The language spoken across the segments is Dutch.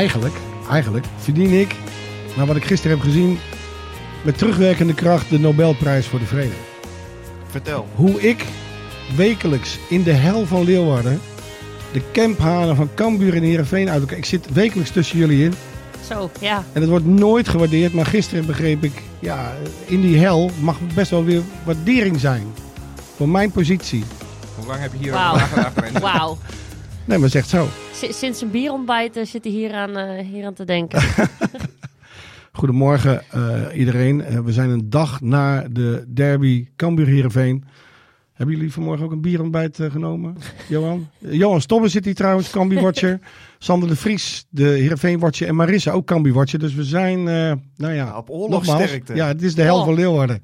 Eigenlijk, eigenlijk verdien ik, na wat ik gisteren heb gezien, met terugwerkende kracht de Nobelprijs voor de Vrede. Vertel. Hoe ik wekelijks in de hel van Leeuwarden de camphanen van Cambuur en Heerenveen uit elkaar... Ik zit wekelijks tussen jullie in Zo, ja. en het wordt nooit gewaardeerd. Maar gisteren begreep ik, ja, in die hel mag best wel weer waardering zijn. Voor mijn positie. Hoe lang heb je hier Wauw. over nagedacht? Wauw. Nee, maar zegt zo. S- Sinds een bierontbijt eh, zit hij hier aan, eh, hier aan te denken. Goedemorgen eh, iedereen. We zijn een dag na de derby Cambuur Heerenveen. Hebben jullie vanmorgen ook een bierontbijt genomen, Johan? Johan Stobbe zit hier trouwens, Cambuur-watcher. Sander de Vries, de Heerenveen-watcher. En Marissa ook Cambuur-watcher. Dus we zijn, eh, nou ja, op oorlogssterkte. Ja, het is de hel Oh. van Leeuwarden.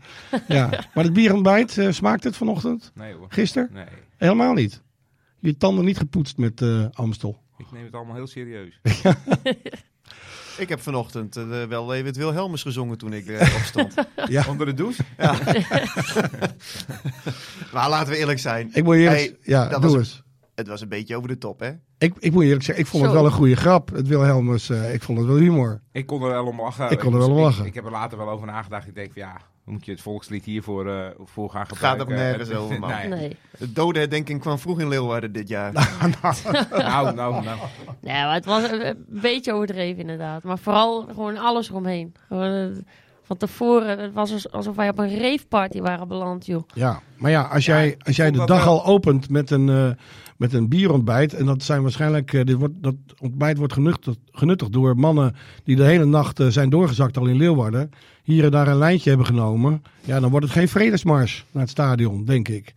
Ja. Maar het bierontbijt, eh, smaakt het vanochtend? Nee hoor. Gisteren? Nee. Helemaal niet. Je tanden niet gepoetst met eh, Amstel. Ik neem het allemaal heel serieus. Ik heb vanochtend eh, wel even het Wilhelmus gezongen toen ik eh, opstond. Ja. Onder de douche? maar laten we eerlijk zijn. Ik moet eerlijk, Hey, ja, dat doe was- eens. Het was een beetje over de top, hè? Ik, ik moet eerlijk zeggen, ik vond het wel een goede grap. Het Wilhelmus, eh, ik vond het wel humor. Ik kon er wel om lachen. Ik kon er wel om lachen. Ik, ik heb er later wel over nagedacht. Ik denk van ja, moet je het volkslied hiervoor eh voor gaan Gaat gebruiken. ook nergens over, man. Nee. Nee. De dodenherdenking kwam vroeg in Leeuwarden dit jaar. Nou, nou, nou. Nee, maar het was een, een beetje overdreven inderdaad. Maar vooral gewoon alles eromheen. Gewoon, eh, van tevoren, het was als- alsof wij op een raveparty waren beland, joh. Ja, maar ja, als jij, als jij de dag wel- al opent met een, eh, met een bierontbijt. En dat zijn waarschijnlijk. eh, dit wordt, dat ontbijt wordt genuttigd, genuttigd door mannen die de hele nacht eh, zijn doorgezakt al in Leeuwarden. Hier en daar een lijntje hebben genomen. Ja, dan wordt het geen vredesmars naar het stadion, denk ik.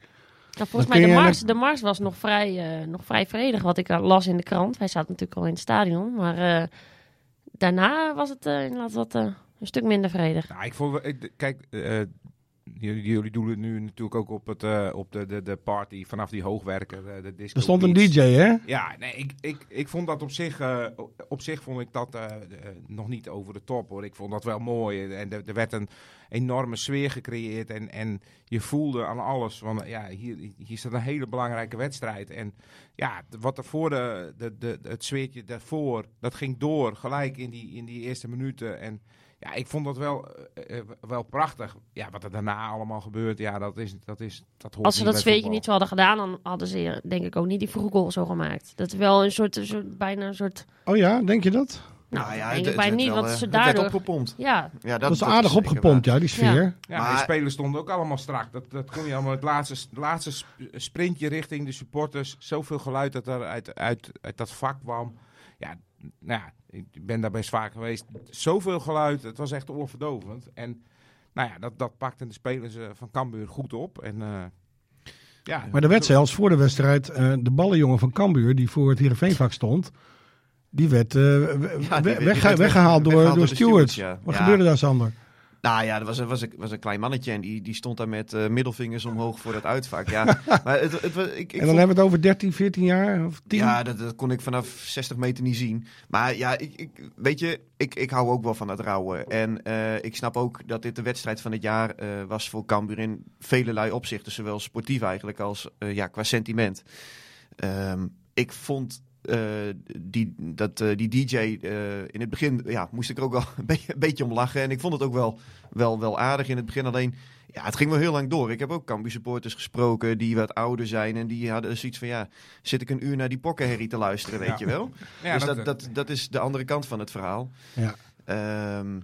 Nou, volgens mij, de mars, de mars was nog vrij, eh, nog vrij vredig, wat ik las in de krant. Hij zat natuurlijk al in het stadion. Maar eh, daarna was het eh, inderdaad wat, eh, een stuk minder vredig. Nou, ik vond, wel- ik- kijk, eh, jullie, jullie doen het nu natuurlijk ook op, het, eh, op de, de, de party vanaf die hoogwerker. eh, de disco Er stond een beats. DJ, hè? Ja, nee, ik, ik, ik vond dat op zich, eh, op zich vond ik dat eh, eh, nog niet over de top hoor. Ik vond dat wel mooi. En er, er werd een enorme sfeer gecreëerd en, en je voelde aan alles van, ja, hier, hier staat een hele belangrijke wedstrijd. En ja, wat er voor de, de, de, het sfeertje daarvoor, dat ging door gelijk in die, in die eerste minuten. En ja, ik vond dat wel, eh, eh, wel prachtig. Ja, wat er daarna allemaal gebeurt, ja, dat is, dat is, dat hoort Als ze niet dat zweetje niet zo hadden gedaan, dan hadden ze eh, denk ik ook niet die vroege goal zo gemaakt. Dat is wel een soort, een soort bijna een soort... Oh ja, denk je dat? Nou, Nou ja, denk het- niet, wel, want eh, ze werd daardoor... opgepompt. Ja, Ja, Dat is aardig opgepompt, waar. ja, die sfeer. Ja. Ja, Maar- de spelers stonden ook allemaal strak. Dat, dat kon je allemaal het laatste, laatste sp- sprintje richting de supporters. Zoveel geluid dat er uit, uit, uit dat vak kwam. Ja, nou ja, ik ben daar best vaak geweest. Zoveel geluid, het was echt oorverdovend. En nou ja, dat, dat pakten de spelers eh, van Cambuur goed op. En, eh, ja, Maar er werd zelfs voor de wedstrijd eh, de ballenjongen van Cambuur, die voor het Heerenveenvak stond, die werd eh, we- die we- werd- die wegge- werd weggehaald door, weggehaald door door de stewards. stewards, ja. Wat Ja. gebeurde daar, Sander? Nou ja, dat was, een- was, een, was een klein mannetje en die, die stond daar met eh, middelvingers omhoog voor dat uitvak. Ja, maar het, het, ik, ik en dan vond- hebben we het over 13, 14 jaar of 10? Ja, dat, dat kon ik vanaf 60 meter niet zien. Maar ja, ik, ik, weet je, ik, ik hou ook wel van het rouwen. En eh, ik snap ook dat dit de wedstrijd van het jaar eh, was voor Cambuur in velelei opzichten. Zowel sportief eigenlijk als ja, qua sentiment. Ehm, ik vond eh, die, dat, eh, die DJ eh, in het begin ja, moest ik er ook wel een, beetje- een beetje om lachen. En ik vond het ook wel, wel, wel aardig in het begin. Alleen, ja, het ging wel heel lang door. Ik heb ook Cambuur supporters gesproken die wat ouder zijn. En die hadden zoiets van, ja, zit ik een uur naar die pokkenherrie te luisteren, weet Ja. je wel? Ja, dus dat, dat, dat, is de andere kant van het verhaal. Ja. Ehm,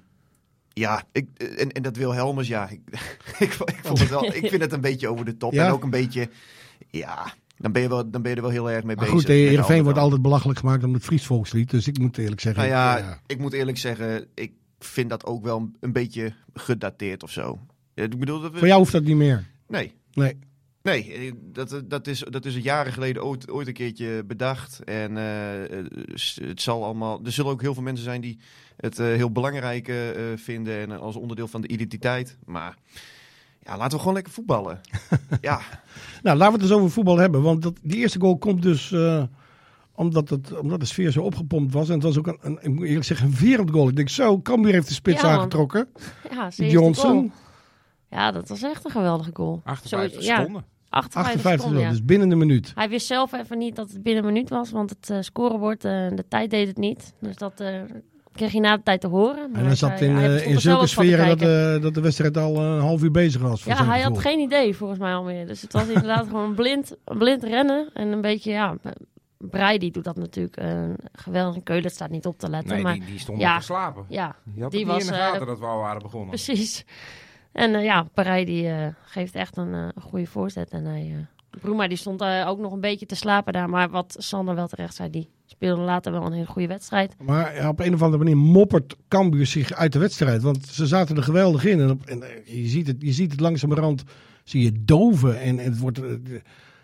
ja, ik, en, en dat Wilhelmus, ja, ik, ik, ik, vond het wel, ik vind het een beetje over de top. Ja? En ook een beetje, ja, dan ben je, wel, dan ben je er wel heel erg mee Maar bezig. goed, Heerenveen wordt altijd belachelijk gemaakt om het Fries volkslied. Dus ik moet eerlijk zeggen... Nou ja, ja. ik moet eerlijk zeggen, ik vind dat ook wel een beetje gedateerd of zo. Ik bedoel, dat we, Voor jou hoeft dat niet meer. Nee. Nee. Nee, eh, dat, dat, is, dat is jaren geleden ooit, ooit een keertje bedacht. En eh, eh, het zal allemaal. Er zullen ook heel veel mensen zijn die het eh, heel belangrijk eh, eh, vinden. En als onderdeel van de identiteit. Maar ja, laten we gewoon lekker voetballen. ja, Nou, laten we het eens over voetbal hebben. Want dat, die eerste goal komt dus eh, omdat, het, omdat de sfeer zo opgepompt was. En het was ook een, een, ik moet eerlijk zeggen, een wereldgoal. Ik denk zo, Cambuur heeft de spits Ja, aangetrokken. Ja, Johnson. Ja, dat was echt een geweldige goal. 58 Zo- ja, seconden. 58, 58 seconden, ja. dus binnen de minuut. Hij wist zelf even niet dat het binnen een minuut was, want het eh, scorebord, eh, de tijd deed het niet. Dus dat eh, kreeg je na de tijd te horen. Maar En hij zat zei- in, hij eh, in zulke sferen dat, eh, dat de wedstrijd al een half uur bezig was. Ja, hij had geen idee volgens mij alweer. Dus het was inderdaad gewoon blind, blind rennen. En een beetje, ja, Brei die doet dat natuurlijk eh, geweldig. Keulen staat niet op te letten. Nee, maar die, die stond ja. te slapen. ja, Die had Die het niet was, in de gaten eh, dat we al waren begonnen. precies. En eh, ja, Brei die eh, geeft echt een eh, goede voorzet. En hij, eh Broema die stond eh, ook nog een beetje te slapen daar. Maar wat Sander wel terecht zei, die speelde later wel een hele goede wedstrijd. Maar ja, op een of andere manier moppert Cambuur zich uit de wedstrijd. Want ze zaten er geweldig in. En, op, en eh, je, ziet het, je ziet het langzamerhand, zie je doven. En, en het wordt... eh,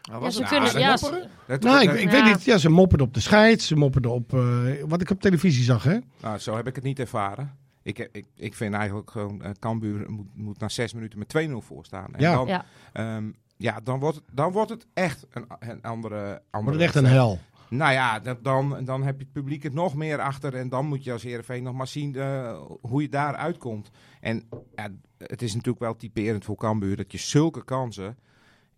Nou, Ja, ze kunnen, ja, mopperen? ze- nou, ik, ik Ja. weet niet. Ja, ze mopperden op de scheids. Ze mopperden op eh, wat ik op televisie zag, hè? Nou, zo heb ik het niet ervaren. Ik, heb- ik, ik vind eigenlijk gewoon, eh Cambuur moet, moet na zes minuten met 2-0 voor staan. En Ja. Dan, Ja. ehm, ja, dan wordt, het- dan wordt het echt een, een andere, andere het is echt een hel. Nou ja, dat- dan, dan heb je het publiek er nog meer achter. En dan moet je als Heerenveen nog maar zien eh, hoe je daar uitkomt. En ja, het is natuurlijk wel typerend voor Cambuur dat je zulke kansen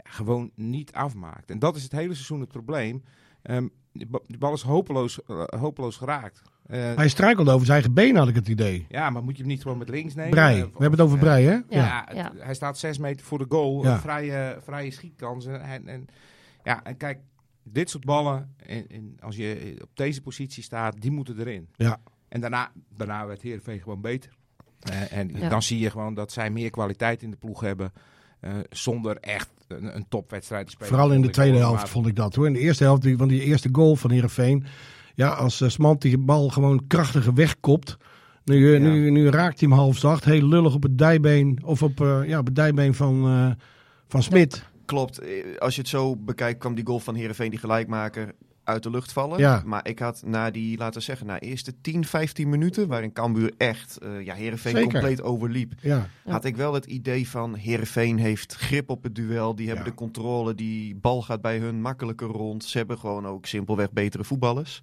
gewoon niet afmaakt. En dat is het hele seizoen het probleem. Ba- die bal is hopeloos, eh, hopeloos geraakt. Eh, Hij struikelde over zijn eigen been, had ik het idee. ja, maar moet je hem niet gewoon met links nemen? Brei. Eh, We hebben het over eh, Brei, hè? Ja, ja, hij staat zes meter voor de goal. Ja. Een vrije, vrije schietkans. En, en, ja, en kijk, dit soort ballen, en, en als je op deze positie staat, die moeten erin. Ja. En daarna, daarna werd Heerenveen gewoon beter. En Ja. dan zie je gewoon dat zij meer kwaliteit in de ploeg hebben. eh, zonder echt een, een topwedstrijd te spelen. Vooral in de tweede helft vond ik dat hoor. In de eerste helft die, van die eerste goal van Heerenveen. Ja, als uh, Smant die bal gewoon krachtiger wegkopt. Nu, eh, Ja. nu, nu raakt hij hem half zacht. Heel lullig op het dijbeen. Of op, eh, ja, op het dijbeen van, eh, van Smit. Klopt. Eh, Als je het zo bekijkt, kwam die goal van Heerenveen, die gelijkmaker, uit de lucht vallen. Ja. Maar ik had na die, laten we zeggen, na eerste 10, 15 minuten, waarin Cambuur echt uh, ja, Heerenveen Zeker. compleet overliep, Ja. Had ik wel het idee van Heerenveen heeft grip op het duel. Die hebben de controle, die bal gaat bij hun makkelijker rond. Ze hebben gewoon ook simpelweg betere voetballers.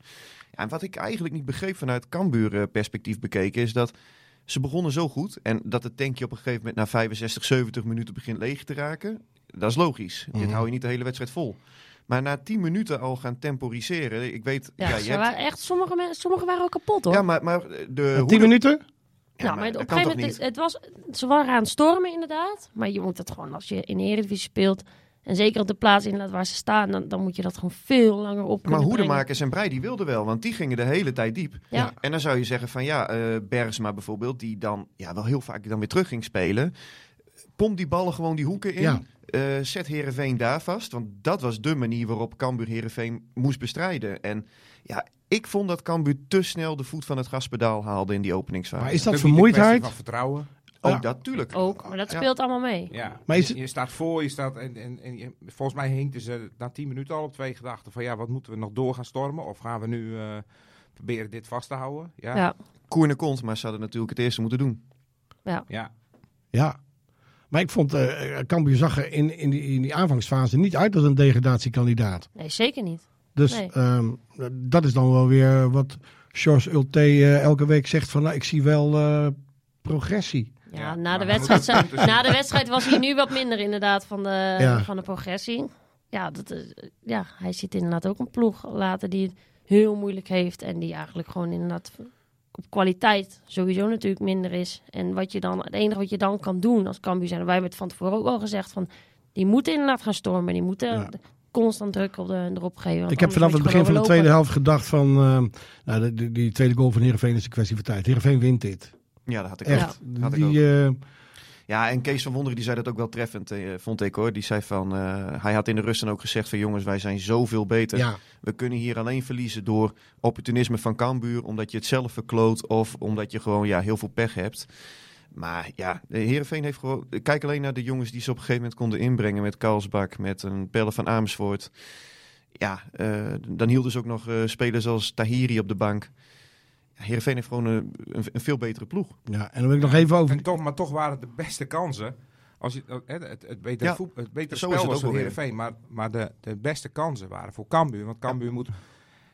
Ja, en wat ik eigenlijk niet begreep vanuit Cambuur eh, perspectief bekeken, is dat ze begonnen zo goed. En dat het tankje op een gegeven moment na 65, 70 minuten begint leeg te raken. Dat is logisch. Dit Mhm. hou je niet de hele wedstrijd vol. Maar na 10 minuten al gaan temporiseren. Ik weet, Ja, ja, je hebt- waren echt, sommige, mensen, sommige waren ook kapot hoor. ja maar, maar de. Na hoe tien de- minuten? Ja, nou, maar maar dat op kan een toch gegeven moment, niet? het, het was, ze waren aan het stormen inderdaad. Maar je moet het gewoon, als je in de Eredivisie speelt... en zeker op de plaats inderdaad waar ze staan... dan, dan moet je dat gewoon veel langer op Maar. Hoedemakers en Brei die wilden wel, want die gingen de hele tijd diep. Ja. En dan zou je zeggen van ja, eh Bergsma bijvoorbeeld, die dan ja, wel heel vaak dan weer terug ging spelen. Pomp die ballen gewoon die hoeken in. Ja. Eh, zet Herenveen daar vast. Want dat was de manier waarop Cambuur Herenveen moest bestrijden. En ja, ik vond dat Cambuur te snel de voet van het gaspedaal haalde in die openingsfase. Maar is dat vermoeidheid? van vertrouwen. Ook Ja. dat, tuurlijk. Ook, maar dat Ja. speelt allemaal mee. Ja, Maar is je, het- je staat voor, je staat en, en, en je- volgens mij hinkten ze na 10 minuten al op twee gedachten van ja, wat moeten we nog door gaan stormen of gaan we nu eh, proberen dit vast te houden? Ja, Ja. Koerne kont, maar ze hadden natuurlijk het eerste moeten doen. ja. Ja. Maar ik vond, eh Cambuur zag er in, in, die, in die aanvangsfase niet uit als een degradatiekandidaat. Nee, zeker niet. Dus Nee. ehm, dat is dan wel weer wat George Ulte eh, elke week zegt van nou, ik zie wel eh, progressie. Ja, Ja, na, de wedstrijd, na de wedstrijd was hij nu wat minder inderdaad van de, Ja. van de progressie. Ja, dat is, ja, hij ziet inderdaad ook een ploeg later die het heel moeilijk heeft. En die eigenlijk gewoon inderdaad op kwaliteit sowieso natuurlijk minder is. En wat je dan, het enige wat je dan kan doen als Cambuur zijn, wij hebben het van tevoren ook al gezegd van, die moeten inderdaad gaan stormen. Die moeten Ja. constant druk op de, erop geven. Ik heb vanaf het begin van de tweede helft gedacht van... eh, nou, de- de- die tweede goal van Heerenveen is een kwestie van tijd. Heerenveen wint dit. Ja, dat had ik Echt. ook. Had ik ook. Die, eh, Ja, en Kees van Wonderen die zei dat ook wel treffend, eh, vond ik hoor. Die zei van, eh, hij had in de rust dan ook gezegd van jongens, wij zijn zoveel beter. ja, We kunnen hier alleen verliezen door opportunisme van Cambuur, omdat je het zelf verkloot of omdat je gewoon ja, heel veel pech hebt. Maar ja, de Heerenveen heeft gewoon... Kijk alleen naar de jongens die ze op een gegeven moment konden inbrengen met Karlsbak, met een Pelle van Amersfoort. Ja, eh, dan hielden ze ook nog eh, spelers als Tahiri op de bank. Heerenveen heeft gewoon een, een, een veel betere ploeg. ja, en dan wil ik nog even over... En toch, maar toch waren het de beste kansen. Als je, eh, het, het, het betere, Ja, voet, het betere zo is spel het was ook voor. Heerenveen. Maar, maar de, de beste kansen waren voor Cambuur. Want Cambuur moet...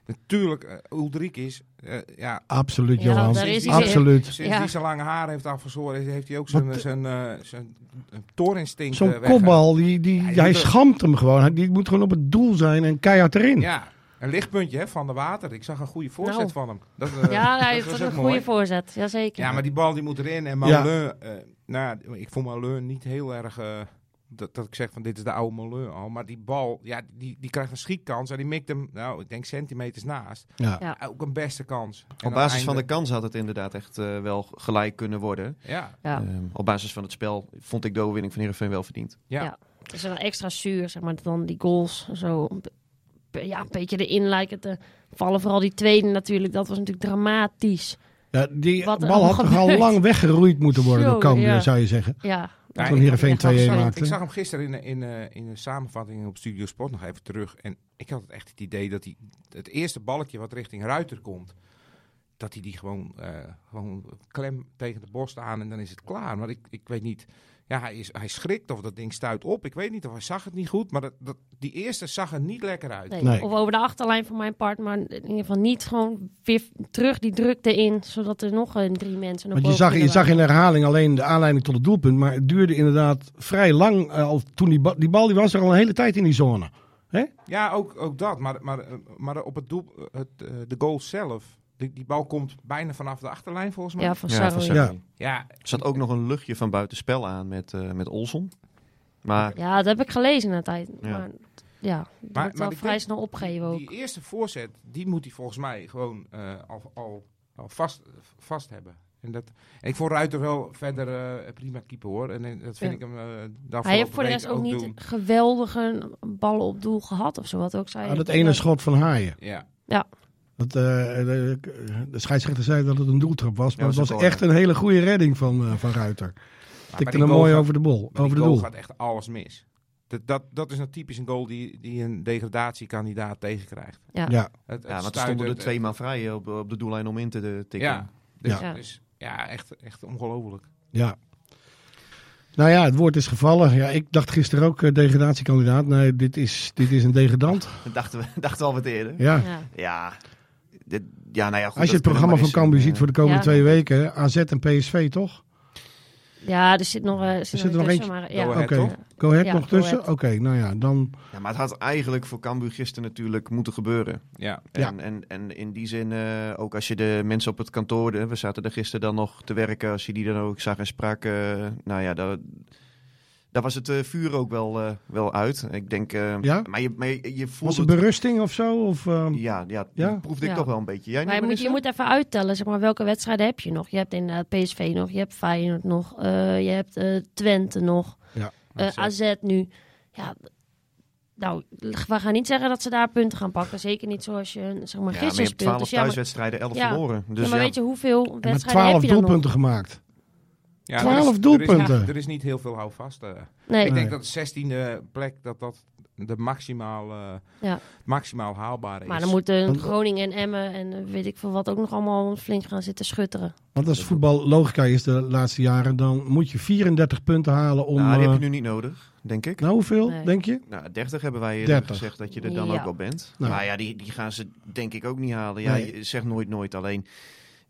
Natuurlijk, uh, Ulrich is... eh, ja, Absoluut, Ja, Johan. daar is hij. Absoluut. sinds Ja. die zijn lange haar heeft afgezworen, heeft hij ook zijn, Wat- zijn, eh, zijn eh, toorinstinct Zo'n eh, kopbal, die, die, hij er- schamt hem gewoon. Hij- Die moet gewoon op het doel zijn en keihard erin. Ja, een lichtpuntje hè, van de water. Ik zag een goede voorzet Nou. van hem. Dat, eh, Ja, hij dat was een goede voorzet. Jazeker. Ja, maar die bal die moet erin. En Ja. Moulin, eh, nou, ik vond Moulin niet heel erg... eh, dat, dat ik zeg van dit is de oude Moulin al. Maar die bal, ja, die, die krijgt een schietkans. En die mikt hem, nou, ik denk centimeters naast. Ja. Ja. Ook een beste kans. En Op basis van de kans had het inderdaad echt eh, wel gelijk kunnen worden. Ja, Ja. Ehm, op basis van het spel vond ik de overwinning van Heerenveen wel verdiend. ja. Ja. Het is dan extra zuur, zeg maar, dan die goals zo ja, een beetje erin lijken te vallen. Vooral die tweede natuurlijk, dat was natuurlijk dramatisch. Ja, die Wat bal had toch al lang weggeroeid moeten worden door Zo, Cambuur, ja. zou je zeggen. Ja, Ja, Toen ik- Heerenveen ja, 2-1 sorry. maakte. Ik zag hem gisteren in, de- in, eh, in de samenvatting op Studio Sport nog even terug. En ik had echt het idee dat hij het eerste balletje wat richting Ruiter komt, dat hij die gewoon, eh, gewoon klem tegen de borst aan en dan is het klaar. Maar ik, ik weet niet, ja, hij, is, hij schrikt of dat ding stuit op. Ik weet niet of hij zag het niet goed, maar dat, dat, die eerste zag er niet lekker uit. nee. Nee. Of over de achterlijn van mijn part, maar in ieder geval niet gewoon weer terug die drukte in, zodat er nog een drie mensen Want je zag, je zag in herhaling alleen de aanleiding tot het doelpunt. Maar het duurde inderdaad vrij lang. eh, al toen die, ba- die bal die was er al een hele tijd in die zone. Ja, ook, ook dat. Maar, maar, eh, maar op het doel, het, eh, de goal zelf, die, die bal komt bijna vanaf de achterlijn volgens mij. Ja, van Ja, Sarri. van Ja. Sarri. ja Er zat ook nog een luchtje van buitenspel aan met, eh met Olson. Maar Ja, dat heb ik gelezen na tijd. Ja. Maar ja, dat Maar- vrij denk- snel opgegeven ook. Die eerste voorzet, die moet hij volgens mij gewoon eh, al, al, al vast, vast hebben. En dat, en ik vond Ruiter wel verder eh, prima keeper hoor. En, dat vind Ja. ik hem uh, daarvoor Hij heeft voor de rest ook niet doen. geweldige ballen op doel gehad of zo. Wat ook zei. Ah, dat ene schot van Haaien. Ja. Dat, eh, de, de scheidsrechter zei dat het een doeltrap was. Maar Ja, het was echt een hele goede redding van, eh, van Ruiter. Tikte hem mooi gaat- over de bol. Over de goal doel. gaat echt alles mis. Dat, dat, dat is nou typisch een goal die, die een degradatiekandidaat tegenkrijgt. Ja. Ja, Het, het ja, want er stonden er twee man vrij op, op de doellijn om in te de- tikken. Ja, dus, Ja. dus ja, echt, echt ongelooflijk. ja. Nou ja, het woord is gevallen. Ja, ik dacht gisteren ook eh, degradatiekandidaat. Nee, dit is, dit is een degradant. Dat dachten we, dachten we al wat eerder. Ja. Ja. Ja, dit, ja nou ja, goed, Als je het dat programma van Cambuur ziet voor de komende Ja. twee weken. AZ en PSV, toch? ja, er zit nog, eh, er zit zit er nog tussen, eentje? Maar, ja. Go Oké. ahead, toch? Go Ahead Ja, nog Go tussen? Oké, nou ja, dan... Ja, maar het had eigenlijk voor Cambuur gisteren natuurlijk moeten gebeuren. Ja. Ja. En, en, en in die zin, eh, ook als je de mensen op het kantoor, de- we zaten er gisteren dan nog te werken, als je die dan ook zag en sprak, eh, nou ja, daar, daar was het eh, vuur ook wel, eh, wel uit. Ik denk, eh, Ja? maar je, maar je, je voelt Was het berusting of zo? Of, ehm, ja, ja, Ja? proefde ik Ja. toch wel een beetje. Jij Maar je moet, je moet even uittellen, zeg maar, welke wedstrijden heb je nog? Je hebt inderdaad PSV nog, je hebt Feyenoord nog, eh, je hebt Twente nog, Ja. eh, AZ nu. Ja, nou, we gaan niet zeggen dat ze daar punten gaan pakken. Zeker niet zoals je zeg maar, Ja, maar je gisteren hebt speelt. 12 Dus ja, maar, thuiswedstrijden, 11 Ja. verloren. Dus ja, maar ja, weet je hoeveel wedstrijden heb 12 je dan doelpunten gemaakt. Ja, 12 er is- Er is, doelpunten. niet, er is niet heel veel houvast. eh. nog? Nee, Ik Nee. denk dat de 16e plek dat dat de maximaal, eh, Ja. maximaal haalbare is. maar dan moeten Want- Groningen en Emmen en eh, weet ik veel wat ook nog allemaal flink gaan zitten schutteren. Want als voetbal logica is de laatste jaren, dan moet je 34 punten halen om... nou, die heb eh, je nu niet nodig, denk ik. nou, hoeveel, Nee. denk je? Nou, 30 hebben wij eerder 30. gezegd dat je er dan Ja. ook wel bent. Nou. Maar ja, die, die gaan ze denk ik ook niet halen. Ja, Nee. je zegt nooit nooit. Alleen,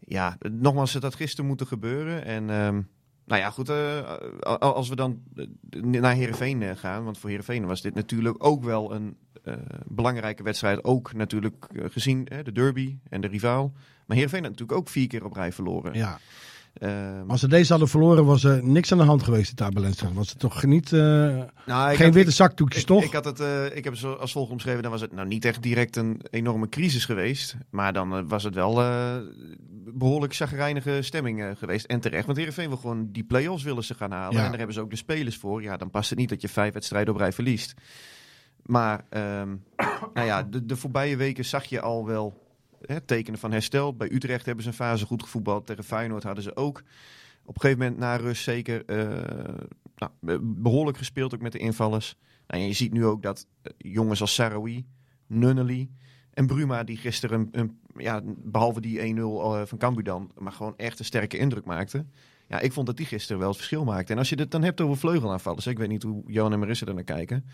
ja, nogmaals, het had gisteren moeten gebeuren. En ehm, nou ja, goed, eh, a- als we dan eh, naar Heerenveen eh, gaan. Want voor Heerenveen was dit natuurlijk ook wel een, eh, belangrijke wedstrijden ook natuurlijk eh, gezien. De derby en de rivaal. Maar Heerenveen had natuurlijk ook vier keer op rij verloren. Ja. Ehm, Als ze deze hadden verloren, was er niks aan de hand geweest in Tabelenstra. Was het toch niet... eh, nou, geen had- witte zakdoekjes, ik, toch? Ik, had het, eh, ik heb het zo als volgt omschreven. Dan was het nou niet echt direct een enorme crisis geweest. Maar dan eh, was het wel eh, behoorlijk chagrijnige stemming geweest. En terecht. Want Heerenveen wil gewoon die play-offs willen ze gaan halen. Ja. En daar hebben ze ook de spelers voor. Ja, dan past het niet dat je vijf wedstrijden op rij verliest. Maar ehm, nou ja, de, de voorbije weken zag je al wel hè, tekenen van herstel. Bij Utrecht hebben ze een fase goed gevoetbald. Tegen Feyenoord hadden ze ook op een gegeven moment na rust zeker eh, nou, be- behoorlijk gespeeld ook met de invallers. Nou, en je ziet nu ook dat eh, jongens als Sarawi, Nunnely en Bruma die gisteren, een, ja, behalve die 1-0 eh, van Cambuur dan, maar gewoon echt een sterke indruk maakten. Ja, ik vond dat die gisteren wel het verschil maakte. En als je het dan hebt over vleugelaanvallers, ik weet niet hoe Johan en Marissa er naar kijken.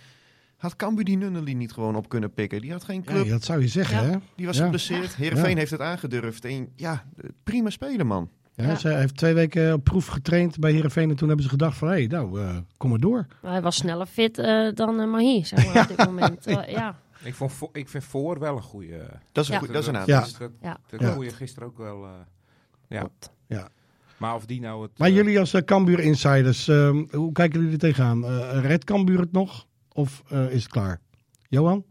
Had Cambuur die Nunnely niet gewoon op kunnen pikken? Die had geen club, Ja, dat zou je zeggen, Ja. hè? die was Ja. geblesseerd. Heerenveen Ja. heeft het aangedurfd. En ja, prima spelen man. Ja, Ja. Ze heeft twee weken op proef getraind bij Heerenveen. En toen hebben ze gedacht van, hé, hey, nou, eh, kom maar door. Hij was sneller fit eh, dan uh, Mahi, zeg maar, op dit moment. Ja. Ik, vond, vo- ik vind voor wel een goede. Dat is een, Ja. goeie- dat is een Ja. aantal. Ja. Dat, Ja. dat gisteren ook wel. eh, ja. Ja. Maar of die nou het. Maar jullie als uh, Cambuur-insiders, ehm, hoe kijken jullie er tegenaan? Eh redt Cambuur het nog? Of eh, is het klaar? Johan?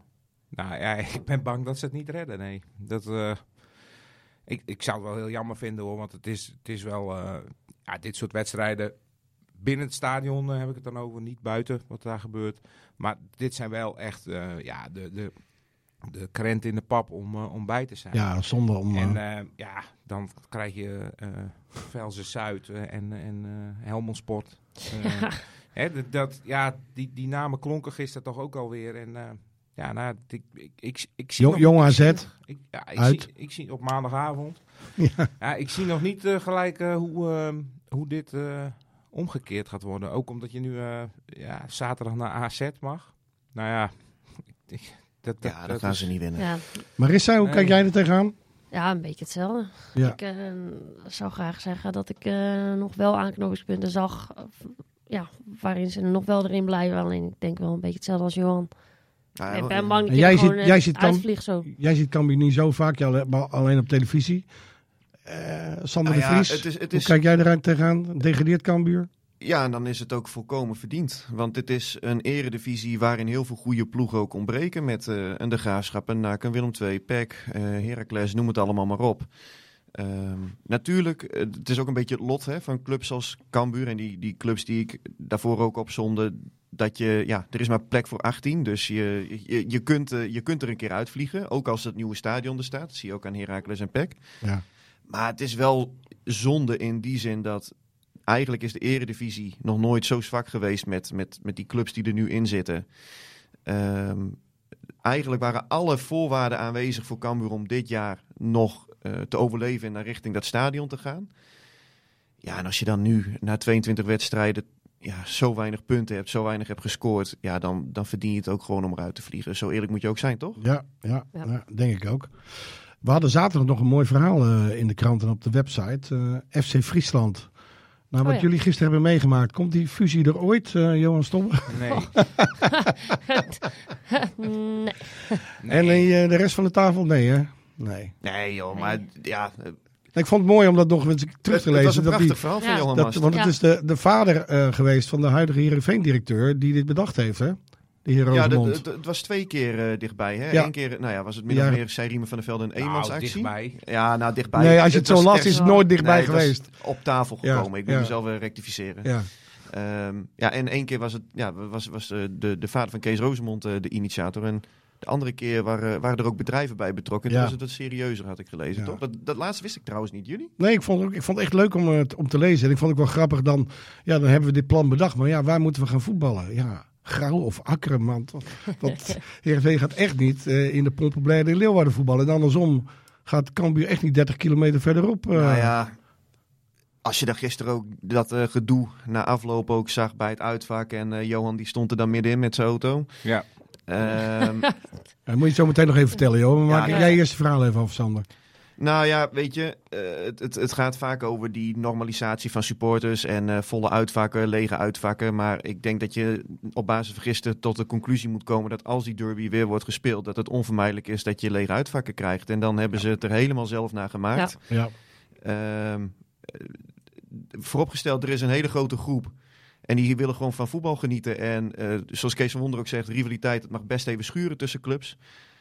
Nou ja, ik ben bang dat ze het niet redden. Nee. Dat, eh, ik, ik zou het wel heel jammer vinden hoor. Want het is, het is wel. eh, ja, dit soort wedstrijden. Binnen het stadion heb ik het dan over. Niet buiten wat daar gebeurt. Maar dit zijn wel echt. eh, ja, de, de, de krent in de pap om, om bij te zijn. Ja, zonder om... En ja, dan krijg je eh Velzen Zuid en, en eh Helmond Sport. Eh, hè, dat- dat, ja, die, die namen klonken gisteren toch ook alweer. En eh, ja, nou, ik, ik, ik, ik zie Jong- nog- Jong ik AZ zie nog- Ik, ja, ik, uit. zie, ik zie op maandagavond. Ja. Ja. ik zie nog niet eh, gelijk eh, hoe, eh, hoe dit eh, omgekeerd gaat worden. Ook omdat je nu eh, ja, zaterdag naar AZ mag. Nou ja, ik- dat, dat, Ja, dat dat gaan is- ze niet winnen. Ja. Marissa, hoe Nee. kijk jij er tegenaan? ja, een beetje hetzelfde. Ja. Ik eh, zou graag zeggen dat ik eh, nog wel aanknopingspunten zag. Ja, waarin ze nog wel erin blijven. Alleen ik denk wel een beetje hetzelfde als Johan. Ja, ik ben bang dat En je jij ziet- gewoon eh, jij ziet uitvliegt zo. Jij ziet Cambuur niet zo vaak, alleen op televisie. Eh Sander Nou de ja, Vries, het is- het hoe kijk jij eruit tegenaan? Degradeert Cambuur? Ja, en dan is het ook volkomen verdiend. Want dit is een eredivisie waarin heel veel goede ploegen ook ontbreken. Met eh, een De Graafschap, een NAC, een Willem II, PEC, eh Heracles, noem het allemaal maar op. Ehm, natuurlijk, eh, het is ook een beetje het lot hè, van clubs als Cambuur. En die, die clubs die ik daarvoor ook opzonde. Dat je, ja, er is maar plek voor 18. Dus je, je, je, kunt, eh, je kunt er een keer uitvliegen. Ook als het nieuwe stadion er staat. Dat zie je ook aan Heracles en PEC. Ja. Maar het is wel zonde in die zin dat eigenlijk is de eredivisie nog nooit zo zwak geweest met, met, met die clubs die er nu in zitten. Ehm, eigenlijk waren alle voorwaarden aanwezig voor Cambuur om dit jaar nog eh, te overleven en naar richting dat stadion te gaan. Ja, en als je dan nu na 22 wedstrijden ja, zo weinig punten hebt, zo weinig hebt gescoord, ja, dan, dan verdien je het ook gewoon om eruit te vliegen. Zo eerlijk moet je ook zijn, toch? Ja, ja, Ja. ja, denk ik ook. We hadden zaterdag nog een mooi verhaal eh, in de krant en op de website. eh, FC Friesland. Nou, wat Oh ja. jullie gisteren hebben meegemaakt, komt die fusie er ooit, eh, Johan Stom? Nee. nee. En eh, de rest van de tafel? Nee, hè? Nee. Nee joh, Nee. maar ja, eh, Ik vond het mooi om dat nog eens terug te het, het was lezen. een dat die, prachtig verhaal van Ja. Johan dat, want het is de, de vader eh, geweest van de huidige Heerenveen-directeur die dit bedacht heeft, hè? De heer Ja, dat- het, het was twee keer eh, dichtbij. Hè? Ja. Eén keer nou ja, was het min of meer, zei Riemen van der Velde, een Nou, eenmansactie. dichtbij. Ja, nou dichtbij. nee, als je het, zo was las, echt- is het nooit dichtbij Nee, het was geweest. op tafel Ja, gekomen. Ik moet ja. mezelf weer rectificeren. Ja. Ehm, ja, en één keer was, het, ja, was, was eh, de, de vader van Kees Rosemond eh, de initiator. En de andere keer waren, waren er ook bedrijven bij betrokken. Toen Ja. was het wat serieuzer, had ik gelezen. Ja. Toch? Dat, dat laatste wist ik trouwens niet. Jullie? Nee, ik vond, het ook, ik vond het echt leuk om, het om te lezen. En ik vond het ook wel grappig dan, ja, dan hebben we dit plan bedacht. Maar ja, waar moeten we gaan voetballen? Ja, Grauw of Akkeren, man. Heerenveen gaat echt niet eh, in de Pompenbladen in Leeuwarden voetballen. En andersom gaat Cambuur echt niet 30 kilometer verderop. eh. Nou ja, als je dan gisteren ook dat eh, gedoe na afloop ook zag bij het uitvak. En eh, Johan die stond er dan middenin met zijn auto. Ja. Ehm, Dat moet je zo meteen nog even vertellen, joh. Maar Ja, maak ja. jij eerst het verhaal even af, Sander. Nou ja, weet je, eh, het, het, het gaat vaak over die normalisatie van supporters en eh, volle uitvakken, lege uitvakken. Maar ik denk dat je op basis van gisteren tot de conclusie moet komen dat als die derby weer wordt gespeeld, dat het onvermijdelijk is dat je lege uitvakken krijgt. En dan hebben ze het er helemaal zelf naar gemaakt. Ja. Ehm, eh, vooropgesteld, er is een hele grote groep. En die willen gewoon van voetbal genieten. En eh, zoals Kees van Wonder ook zegt, rivaliteit, het mag best even schuren tussen clubs.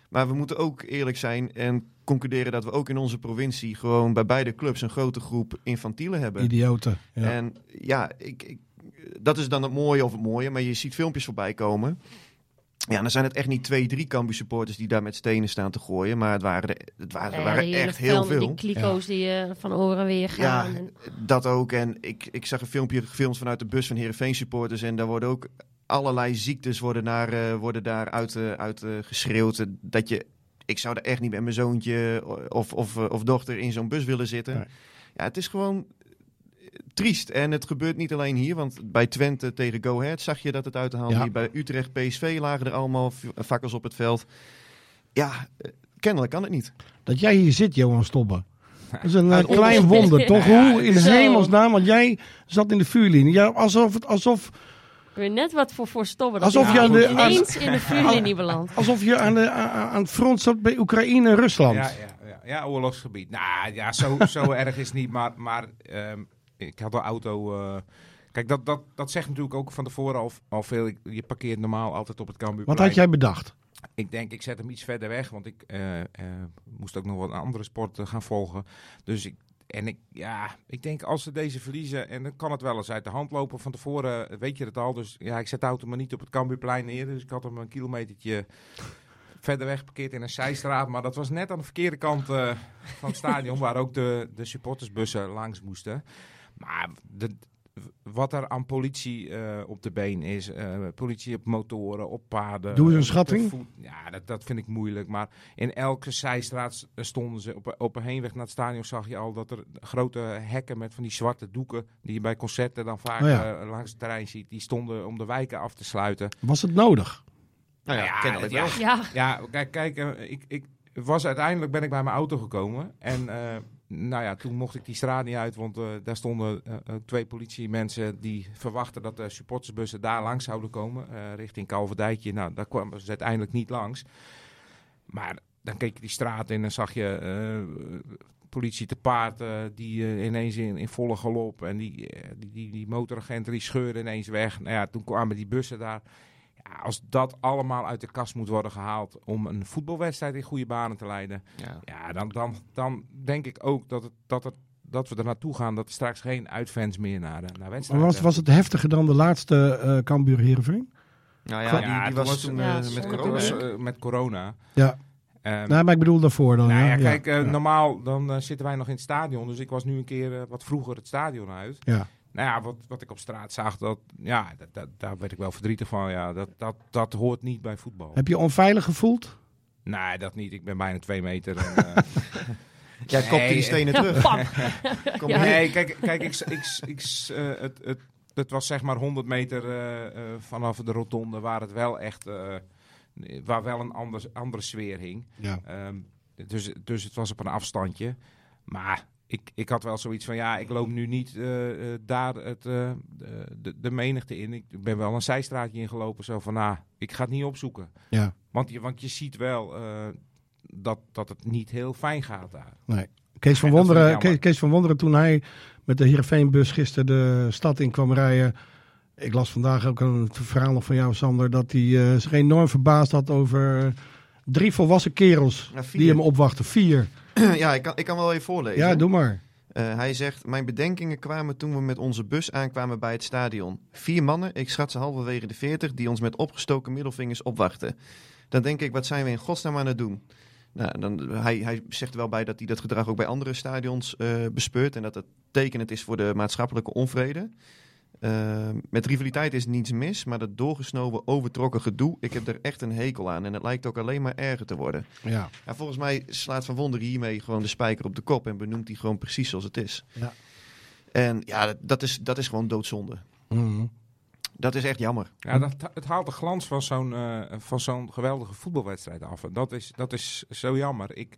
Maar we moeten ook eerlijk zijn en concluderen dat we ook in onze provincie gewoon bij beide clubs een grote groep infantielen hebben. Idioten. Ja. En ja, ik, ik, dat is dan het mooie of het mooie, maar je ziet filmpjes voorbij komen. Ja, dan zijn het echt niet twee, drie Cambuur supporters die daar met stenen staan te gooien. Maar het waren, er- het waren, er Ja, waren echt heel veel. Die kliko's die eh, van oren weer Ja, gaan. en, dat ook. En ik, ik zag een filmpje gefilmd vanuit de bus van Heerenveen supporters. En daar worden ook allerlei ziektes worden, naar, eh, worden daar uit, eh, uit eh, geschreeuwd. Dat je, ik zou er echt niet met mijn zoontje of, of, eh, of dochter in zo'n bus willen zitten. Nee. Ja, het is gewoon eh, triest. En het gebeurt niet alleen hier. Want bij Twente tegen Go Ahead zag je dat het uit de hand Ja. liep. Bij Utrecht PSV lagen er allemaal v- fakkels op het veld. Ja, eh, kennelijk kan het niet. Dat jij hier zit, Johan Stobbe. Dat is een eh, klein wonder, toch? Ja, Hoe in zo. hemelsnaam, want jij zat in de vuurlinie. Ja, alsof, het, alsof, Weer net wat voor voorstobben. Alsof je aan de- aan- ineens in de vuurlinie beland. alsof je aan, de, aan, aan het front zat bij Oekraïne en Rusland. Ja, ja, ja, ja, oorlogsgebied. Nou ja, zo, zo erg is het niet. Maar, maar ehm, ik had de auto. eh, kijk, dat, dat, dat zegt natuurlijk ook van tevoren al, al veel. Ik- je parkeert normaal altijd op het Cambuur. Wat had jij bedacht? Ik denk, ik zet hem iets verder weg. Want ik eh, eh, moest ook nog wat andere sporten gaan volgen. Dus ik. En ik, ja, ik denk als ze deze verliezen, en dan kan het wel eens uit de hand lopen. Van tevoren weet je het al. Dus ja, ik zet de auto maar niet op het Cambuurplein neer. Dus ik had hem een kilometertje verder weg geparkeerd in een zijstraat. Maar dat was net aan de verkeerde kant van het stadion, waar ook de, de supportersbussen langs moesten. Maar de, wat er aan politie eh, op de been is, eh, politie op motoren, op paden. Doe eens een de schatting. voet- ja, dat, dat vind ik moeilijk. Maar in elke zijstraat stonden ze. Op, op een heenweg naar het stadion zag je al dat er grote hekken met van die zwarte doeken, die je bij concerten dan vaak Oh ja. eh, langs het terrein ziet, die stonden om de wijken af te sluiten. Was het nodig? Nou ja, Ja, kennelijk ja. wel. Ja, Ja, kijk, kijk eh, ik, ik was uiteindelijk ben ik bij mijn auto gekomen. En eh, nou ja, toen mocht ik die straat niet uit, want eh, daar stonden ook twee politiemensen die verwachten dat de supportersbussen daar langs zouden komen, richting Kalverdijkje. Nou, daar kwamen ze uiteindelijk niet langs. Maar dan keek je die straat in en zag je politie te paard die ineens in, volle galop en die, die, die, die motoragenten die ineens weg. Nou ja, toen kwamen die bussen daar. Ja, als dat allemaal uit de kast moet worden gehaald om een voetbalwedstrijd in goede banen te leiden, Ja. ja, dan, dan, dan denk ik ook dat, het, dat, het, dat we er naartoe gaan dat er straks geen uitfans meer naar, de- naar wedstrijden. Was, was het heftiger dan de laatste eh Cambuur Heerenveen? Nou ja, die, Ja, die was was- toen Ja, eh, met corona. was, eh, met corona. Ja. Ehm, Nou, maar ik bedoel daarvoor dan. nou ja, kijk, eh, ja. normaal dan eh, zitten wij nog in het stadion. Dus ik was nu een keer eh, wat vroeger het stadion uit. Ja. Nou ja, wat, wat ik op straat zag, dat, ja, dat, dat, daar werd ik wel verdrietig van. Ja, dat, dat, dat hoort niet bij voetbal. Heb je onveilig gevoeld? Nee, dat niet. Ik ben bijna twee meter. En, eh, Jij kopte Nee, die stenen terug. Kom Ja. Nee, kijk, kijk ik, ik, ik, eh, het, het, het was zeg maar 100 meter eh, eh, vanaf de rotonde waar het wel echt, eh, waar wel een ander, andere sfeer hing. Ja. Ehm, dus, dus het was op een afstandje. Maar ik, ik had wel zoiets van, ja, ik loop nu niet eh, eh, daar het, eh, de, de menigte in. Ik ben wel een zijstraatje ingelopen, zo van, nou, ik ga het niet opzoeken. Ja. Want je, want je ziet wel dat, dat het niet heel fijn gaat daar. Kees van, Wonderen. Kees, Kees van Wonderen, toen hij met de Heerenveenbus gisteren de stad in kwam rijden. Ik las vandaag ook een verhaal nog van jou, Sander, dat hij zich enorm verbaasd had over drie volwassen kerels Ja, die hem opwachten. Vier. ja, ik kan, ik kan wel even voorlezen. Ja, doe maar. Eh, hij zegt, mijn bedenkingen kwamen toen we met onze bus aankwamen bij het stadion. Vier mannen, ik schat ze halverwege de veertig, die ons met opgestoken middelvingers opwachten. Dan denk ik, wat zijn we in godsnaam aan het doen? Nou, dan, hij, hij zegt er wel bij dat hij dat gedrag ook bij andere stadions eh, bespeurt en dat het tekenend is voor de maatschappelijke onvrede. Eh, met rivaliteit is niets mis, maar dat doorgesnoven, overtrokken gedoe, ik heb er echt een hekel aan. En het lijkt ook alleen maar erger te worden. Ja. Ja, volgens mij slaat Van Wonderen hiermee gewoon de spijker op de kop en benoemt hij gewoon precies zoals het is. Ja. En ja, dat- dat is, dat is gewoon doodzonde. Mhm. Dat is echt jammer. Ja, dat, het haalt de glans van zo'n eh, van zo'n geweldige voetbalwedstrijd af. En dat is, dat is zo jammer. Ik,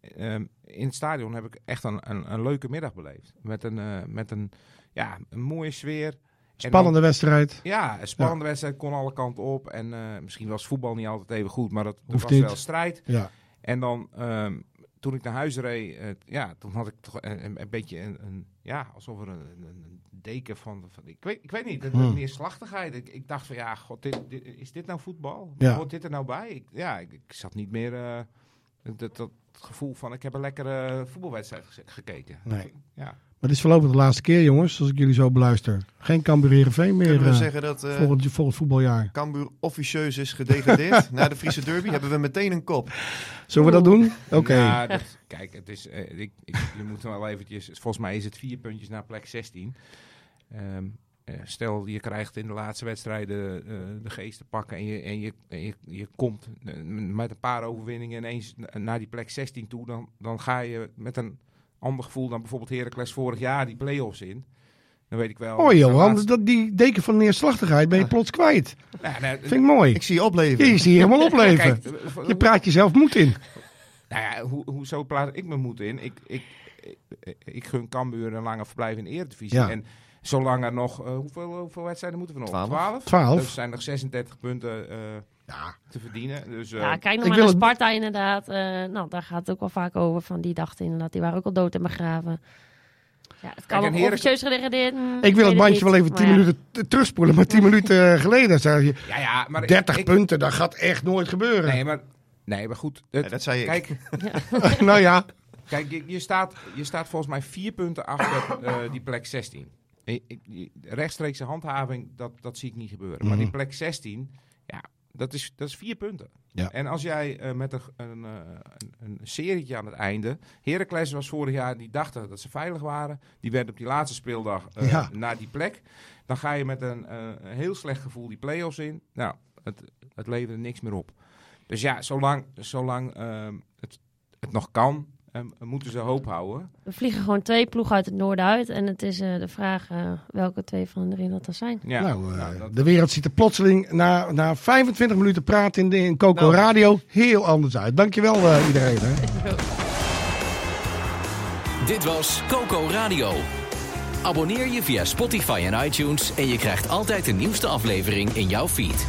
ehm, in het stadion heb ik echt een, een, een leuke middag beleefd. Met een, eh, met een, ja, een mooie sfeer. En Spannende dan- wedstrijd. ja, een spannende wedstrijd kon alle kanten op. En eh, misschien was voetbal niet altijd even goed, maar dat, was niet. wel strijd. Ja. En dan, ehm, toen ik naar huis reed, eh, ja, toen had ik toch een, een, beetje een, een, ja, alsof er een, een, deken van, van ik, weet, ik weet niet, een, Hmm. neerslachtigheid. Ik, ik dacht van, ja, god, dit, dit- is dit nou voetbal? Ja. Hoort dit er nou bij? Ik, ja, ik, ik zat niet meer, eh, dat, dat gevoel van, ik heb een lekkere voetbalwedstrijd gekeken. Nee. Ja. Maar dit is voorlopig de laatste keer, jongens, als ik jullie zo beluister. Geen Cambuur Heerenveen meer Kunnen we eh, zeggen dat eh volgend, volgend voetbaljaar. Cambuur officieus is gedegradeerd na de Friese derby? Hebben we meteen een kop. Zullen we dat doen? Oké. Nou, dat- kijk, het is, eh, ik, ik, je moet wel eventjes, volgens mij is het vier puntjes naar plek 16. Ehm, eh, stel, je krijgt in de laatste wedstrijden eh, de geest te pakken en je, en je, en je, je komt eh, met een paar overwinningen ineens na- naar die plek 16 toe, dan, dan ga je met een ander gevoel dan bijvoorbeeld Heracles vorig jaar die play-offs in. Dan weet ik wel. Oh Johan, laatste- dat, die deken van neerslachtigheid ben je plots kwijt. Nou, nou, Vind ik mooi. Ik zie je opleven. Je zie je helemaal opleven. kijk, eh, Je praat jezelf moed in. Nou ja, hoe, hoezo plaats ik mijn moed in? Ik, ik, ik, ik gun Cambuur een lange verblijf in de Eredivisie. Ja. En zolang er nog... eh, hoeveel, hoeveel wedstrijden moeten we nog? Twaalf. 12? Twaalf. Dus zijn nog 36 punten eh, Ja. te verdienen. Dus, eh, Ja, kijk ik nog maar naar het- Sparta inderdaad. Eh, nou, daar gaat het ook wel vaak over. Van die dachten inderdaad, die waren ook al dood en begraven. Ja, het kan ook Heracles- officieus gedegradeerd. mm, Ik wil het bandje wel even 10 Maar ja, minuten terugspoelen. Maar 10 minuten geleden zei je ja, ja, maar 30 ik, punten. Dat gaat echt nooit gebeuren. Nee, maar, nee, maar goed. Het- Ja, dat zei ik. kijk, nou ja. Kijk, je, je, staat, je staat volgens mij vier punten achter eh, die plek 16. Je- rechtstreekse handhaving, dat, dat zie ik niet gebeuren. Maar die Mhm. plek 16, ja, dat is, dat is vier punten. Ja. En als jij eh, met een, een, eh, een, een serietje aan het einde... Heracles was vorig jaar, die dachten dat ze veilig waren. Die werden op die laatste speeldag eh, Ja. naar die plek. Dan ga je met een, eh, een heel slecht gevoel die play-offs in. Nou, het, het leverde niks meer op. Dus ja, zolang, zolang ehm, het, het nog kan, ehm, moeten ze hoop houden. Er vliegen gewoon twee ploegen uit het noorden uit. En het is eh, de vraag eh, welke twee van de drie dat dan zijn. Ja, nou, eh, nou, dat- de wereld ziet er plotseling na, na 25 minuten praten in, de, in Coco Nou. Radio heel anders uit. Dankjewel eh iedereen. Hè. Dit was Coco Radio. Abonneer je via Spotify en iTunes en je krijgt altijd de nieuwste aflevering in jouw feed.